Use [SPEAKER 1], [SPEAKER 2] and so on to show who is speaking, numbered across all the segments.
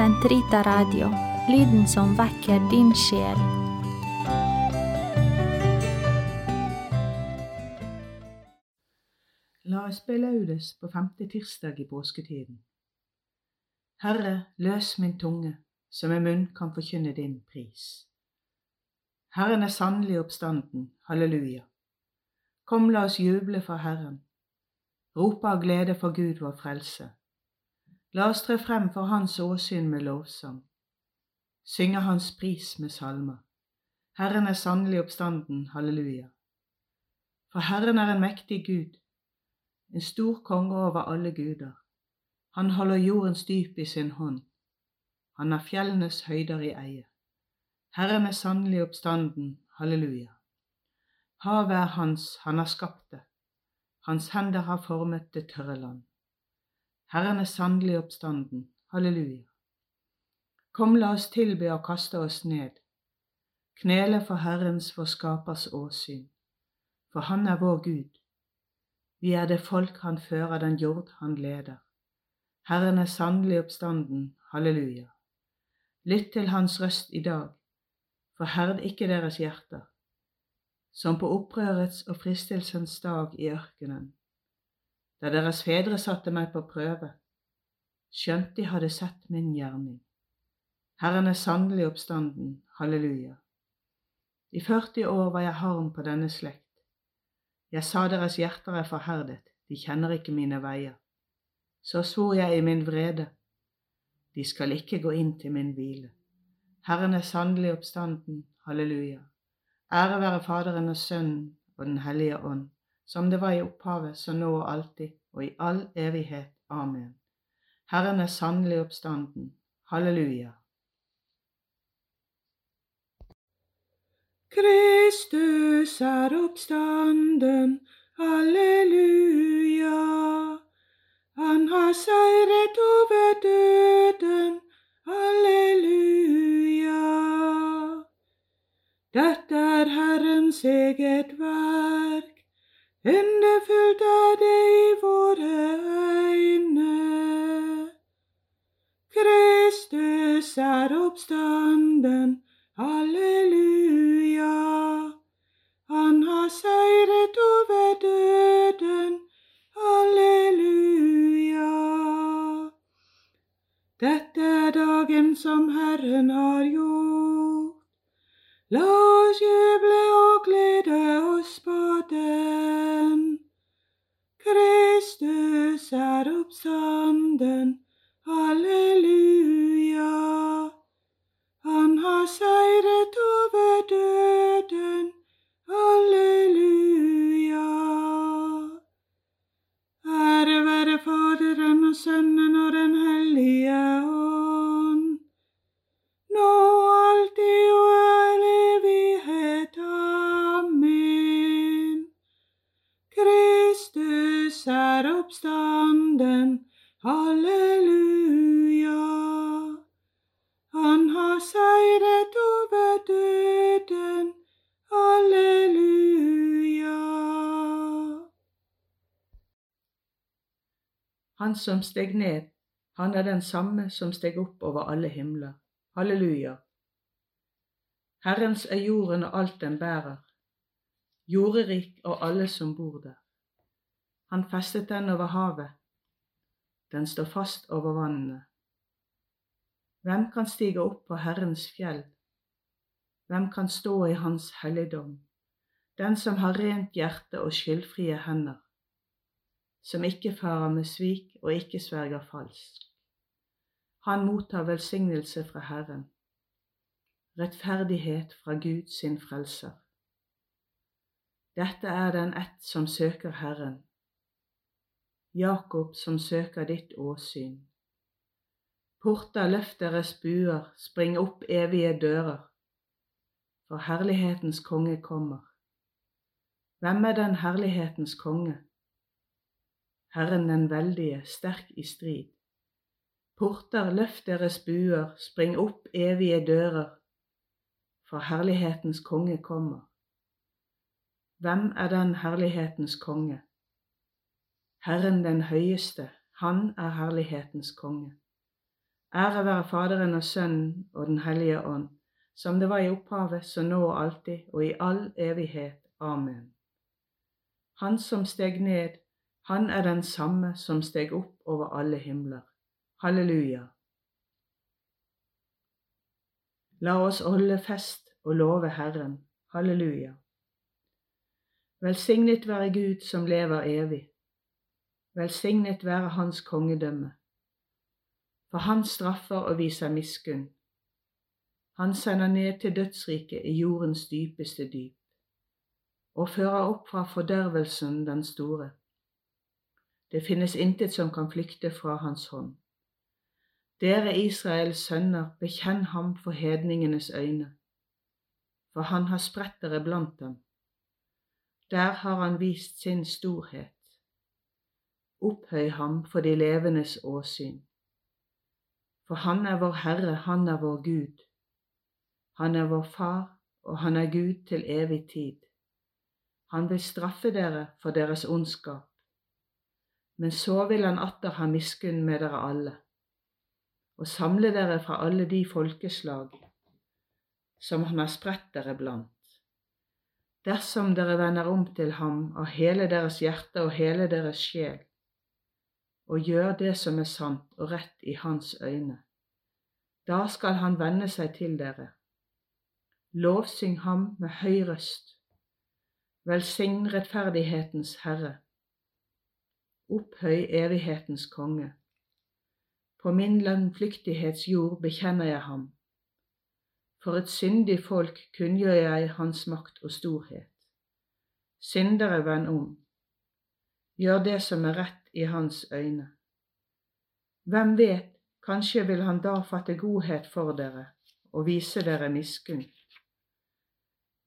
[SPEAKER 1] Sentrita Radio, lyden som vekker din sjel.
[SPEAKER 2] La oss be laudes på femte tirsdag i påsketiden. Herre, løs min tunge, så med munn kan forkynne din pris. Herren er sannelig oppstanden, halleluja. Kom, la oss juble for Herren, rope av glede for Gud vår frelse. La oss tre frem for Hans åsyn med lovsang, synge Hans pris med salmer. Herren er sannelig oppstanden, halleluja. For Herren er en mektig Gud, en stor konge over alle guder. Han holder jordens dyp i sin hånd. Han har fjellenes høyder i eie. Herren er sannelig oppstanden, halleluja. Havet er hans, han har skapt det. Hans hender har formet det tørre land. Herren er sannelig oppstanden, halleluja. Kom, la oss tilbe og kaste oss ned, knele for Herrens, vår Skapers åsyn, for Han er vår Gud. Vi er det folk Han fører, den jord Han leder. Herren er sannelig oppstanden, halleluja. Lytt til Hans røst i dag, forherd ikke deres hjerter, som på opprørets og fristelsens dag i ørkenen, da deres fedre satte meg på prøve, skjønt de hadde sett min gjerning. Herren er sannelig oppstanden, halleluja. I 40 år var jeg harm på denne slekt. Jeg sa deres hjerter er forherdet, de kjenner ikke mine veier. Så svor jeg i min vrede, de skal ikke gå inn til min hvile. Herren er sannelig oppstanden, halleluja. Ære være Faderen og Sønnen og Den hellige ånd, som det var i opphavet, så nå og alltid, og i all evighet. Amen. Herren er sannelig oppstanden, halleluja. Kristus er oppstanden, halleluja. Han har seiret over døden, halleluja. Dette er Herrens eget verk, underfullt er det i våre øyne. Kristus er oppstanden, halleluja. Han har seiret over døden, halleluja. Dette er dagen som Herren har gjort. La oss juble Kristus er oppstanden, halleluja. Han har seiret over døden, halleluja. Ære være Faderen og Sønnen og Den hellige ånd, Han som steg ned, han er den samme som steg opp over alle himler. Halleluja. Herrens er jorden og alt den bærer, jorderik og alle som bor der. Han festet den over havet, den står fast over vannene. Hvem kan stige opp på Herrens fjell? Hvem kan stå i Hans helligdom? Den som har rent hjerte og skyldfrie hender, som ikke farer med svik og ikke sverger falsk. Han mottar velsignelse fra Herren, rettferdighet fra Gud sin frelser. Dette er den ett som søker Herren, Jakob som søker ditt åsyn. Porter, løft deres buer, spring opp evige dører, for herlighetens konge kommer. Hvem er den herlighetens konge? Herren den veldige, sterk i strid. Porter, løft deres buer, spring opp evige dører, for herlighetens konge kommer. Hvem er den herlighetens konge? Herren den høyeste, han er herlighetens konge. Ære være Faderen og Sønnen og Den hellige ånd, som det var i opphavet, så nå og alltid og i all evighet. Amen. Han som steg ned, han er den samme som steg opp over alle himler. Halleluja. La oss holde fest og love Herren. Halleluja. Velsignet være Gud som lever evig. Velsignet være Hans kongedømme. For Han straffer og viser miskunn. Han sender ned til dødsriket i jordens dypeste dyp, og fører opp fra fordervelsen den store. Det finnes intet som kan flykte fra Hans hånd. Dere Israels sønner, bekjenn ham for hedningenes øyne, for han har spredt dere blant dem. Der har han vist sin storhet. Opphøy ham for de levendes åsyn. For han er vår Herre, han er vår Gud. Han er vår Far, og han er Gud til evig tid. Han vil straffe dere for deres ondskap, men så vil han atter ha miskunn med dere alle, og samle dere fra alle de folkeslag som han har spredt dere blant. Dersom dere vender om til ham av hele deres hjerte og hele deres sjel, og gjør det som er sant og rett i hans øyne, da skal han vende seg til dere. Lovsyng ham med høy røst. Velsign rettferdighetens Herre. Opphøy evighetens konge. På min landflyktighets jord bekjenner jeg ham for et syndig folk kunngjør jeg hans makt og storhet. Syndere, vend om. Gjør det som er rett i hans øyne. Hvem vet, kanskje vil han da fatte godhet for dere og vise dere miskunn.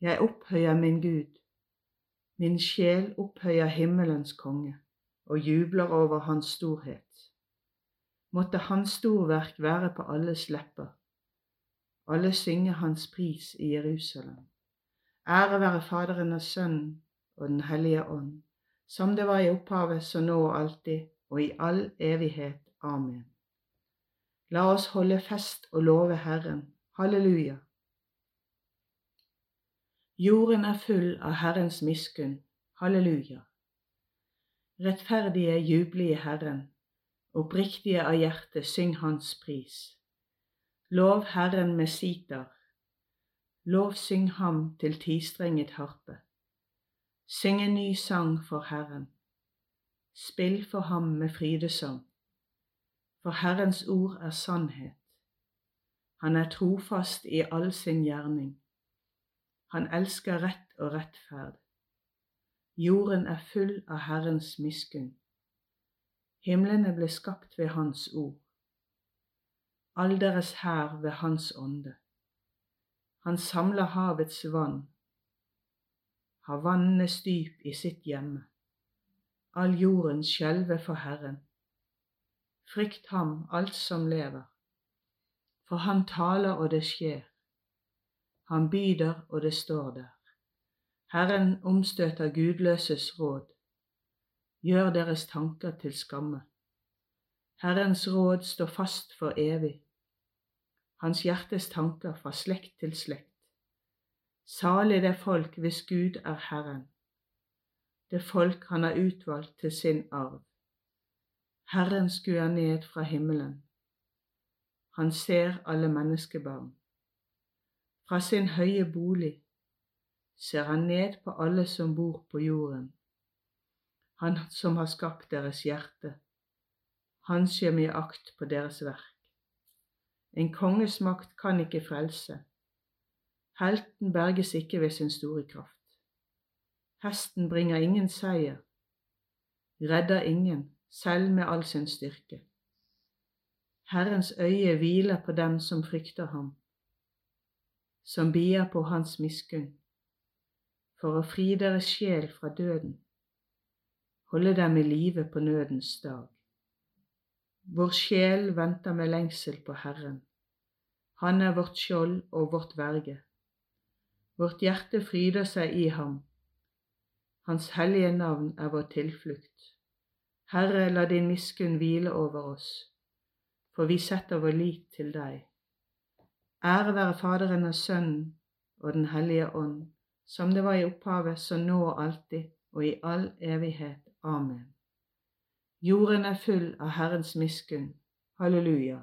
[SPEAKER 2] Jeg opphøyer min Gud, min sjel opphøyer himmelens konge og jubler over hans storhet. Måtte hans storverk være på alles lepper alle synger hans pris i Jerusalem. Ære være Faderen og Sønnen og Den hellige ånd, som det var i opphavet, så nå og alltid, og i all evighet. Amen. La oss holde fest og love Herren. Halleluja. Jorden er full av Herrens miskunn. Halleluja. Rettferdige jubler i Herren, oppriktige av hjerte syng Hans pris. Lov Herren med sitar. lov syng ham til tistrenget harpe. Syng en ny sang for Herren. Spill for ham med frydesang. For Herrens ord er sannhet. Han er trofast i all sin gjerning. Han elsker rett og rettferd. Jorden er full av Herrens miskunn. Himlene ble skapt ved Hans ord all deres hær ved Hans ånde. Han samler havets vann, har vannenes dyp i sitt hjemme. All jorden skjelver for Herren. Frykt ham, alt som lever. For han taler, og det skjer. Han byder, og det står der. Herren omstøter gudløses råd. Gjør deres tanker til skamme. Herrens råd står fast for evig, hans hjertes tanker fra slekt til slekt. Salig det folk hvis Gud er Herren, det folk han har utvalgt til sin arv. Herren skuer ned fra himmelen. Han ser alle menneskebarn. Fra sin høye bolig ser han ned på alle som bor på jorden. Han som har skapt deres hjerte han skjer mye akt på deres verk. En konges makt kan ikke frelse. Helten berges ikke ved sin store kraft. Hesten bringer ingen seier, redder ingen, selv med all sin styrke. Herrens øye hviler på dem som frykter ham, som bier på hans miskunn, for å fri deres sjel fra døden, holde dem i live på nødens dag. Vår sjel venter med lengsel på Herren. Han er vårt skjold og vårt verge. Vårt hjerte fryder seg i ham. Hans hellige navn er vår tilflukt. Herre, la din miskunn hvile over oss. for vi setter vår lit til deg. Ære være Faderen og Sønnen og Den hellige ånd, som det var i opphavet, så nå og alltid og i all evighet. Amen. Jorden er full av Herrens miskunn. Halleluja.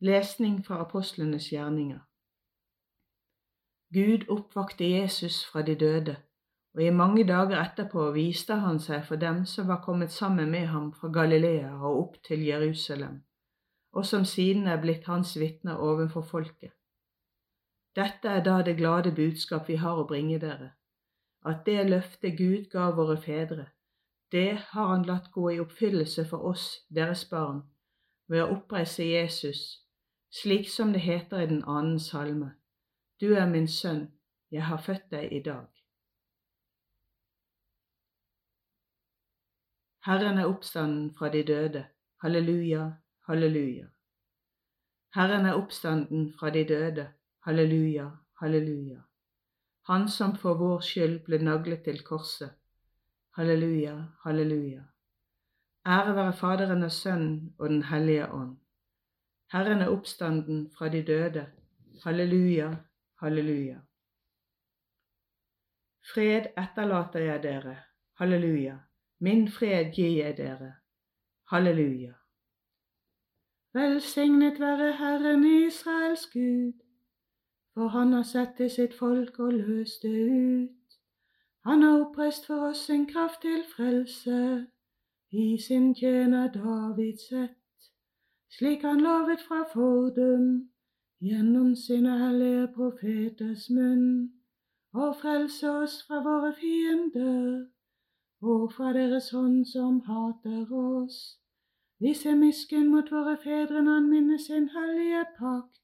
[SPEAKER 2] Lesning fra apostlenes gjerninger. Gud oppvakte Jesus fra de døde, og i mange dager etterpå viste han seg for dem som var kommet sammen med ham fra Galilea og opp til Jerusalem, og som siden er blitt hans vitner overfor folket. Dette er da det glade budskap vi har å bringe dere, at det løftet Gud ga våre fedre, det har han latt gå i oppfyllelse for oss, deres barn, ved å oppreise Jesus, slik som det heter i den annen salme. Du er min sønn, jeg har født deg i dag. Herren er oppstanden fra de døde. Halleluja, halleluja. Herren er oppstanden fra de døde. Halleluja, halleluja. Han som for vår skyld ble naglet til korset. Halleluja, halleluja. Ære være Faderen og Sønnen og Den hellige ånd. Herren er oppstanden fra de døde. Halleluja, halleluja. Fred etterlater jeg dere. Halleluja. Min fred gir jeg dere. Halleluja. Velsignet være Herren Israels Gud, for han har sett til sitt folk og løst det ut. Han har oppreist for oss en kraft til frelse i sin tjener Davids ett, slik han lovet fra fordum gjennom sine hellige profeters munn, og frelse oss fra våre fiender og fra deres hånd som hater oss. Vi ser miskunn mot våre fedre når han minner sin hellige pakt.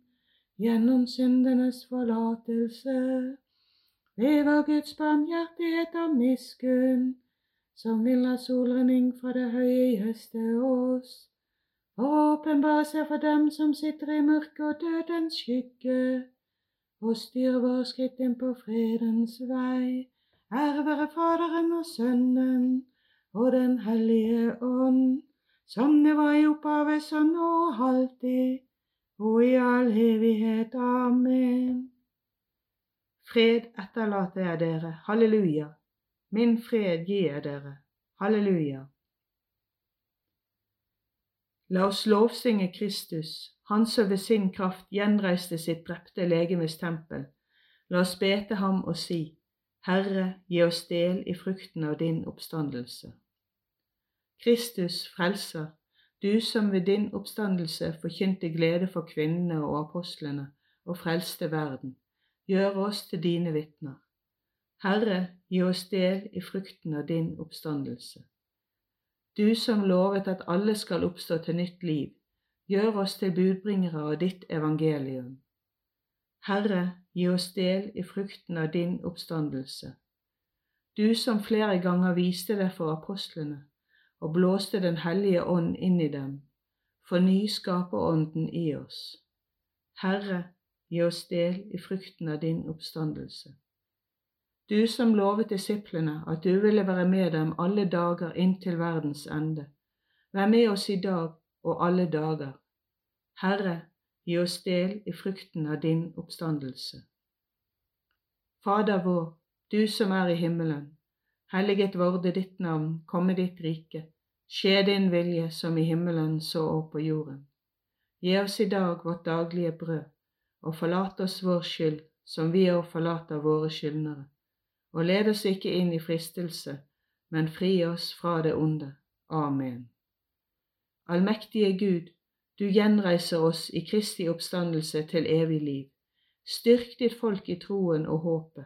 [SPEAKER 2] gjennom syndenes forlatelse Det var Guds barmhjertighet og miskunn, som vil la solrenning fra det høye gjeste oss, og åpenbare seg for dem som sitter i mørket og dødens skygge, og styre våre skritt inn på fredens vei. Ære være Faderen og Sønnen og Den hellige ånd, som det var i opphavet, så nå alltid, og i all evighet. Amen. Fred etterlater jeg dere, halleluja. Min fred gir jeg dere, halleluja. La oss lovsynge Kristus, Han som ved sin kraft gjenreiste sitt drepte legemes tempel. La oss be til ham og si, Herre, gi oss del i frukten av din oppstandelse. Kristus, Frelser, du som ved din oppstandelse forkynte glede for kvinnene og apostlene og frelste verden gjør oss til dine vitner. Herre, gi oss del i frukten av din oppstandelse. Du som lovet at alle skal oppstå til nytt liv, gjør oss til budbringere av ditt evangelium. Herre, gi oss del i frukten av din oppstandelse. Du som flere ganger viste deg for apostlene og blåste Den hellige ånd inn i dem, forny skaperånden i oss. Herre, gi oss del i frukten av din oppstandelse. Du som lovet disiplene at du ville være med dem alle dager inntil verdens ende, vær med oss i dag og alle dager. Herre, gi oss del i frukten av din oppstandelse. Fader vår, du som er i himmelen. Helliget vorde ditt navn, komme ditt rike. Skje din vilje som i himmelen så og på jorden. Gi oss i dag vårt daglige brød og forlat oss vår skyld, som vi òg forlater våre skyldnere. Og led oss ikke inn i fristelse, men fri oss fra det onde. Amen. Allmektige Gud, du gjenreiser oss i Kristi oppstandelse til evig liv. Styrk ditt folk i troen og håpet,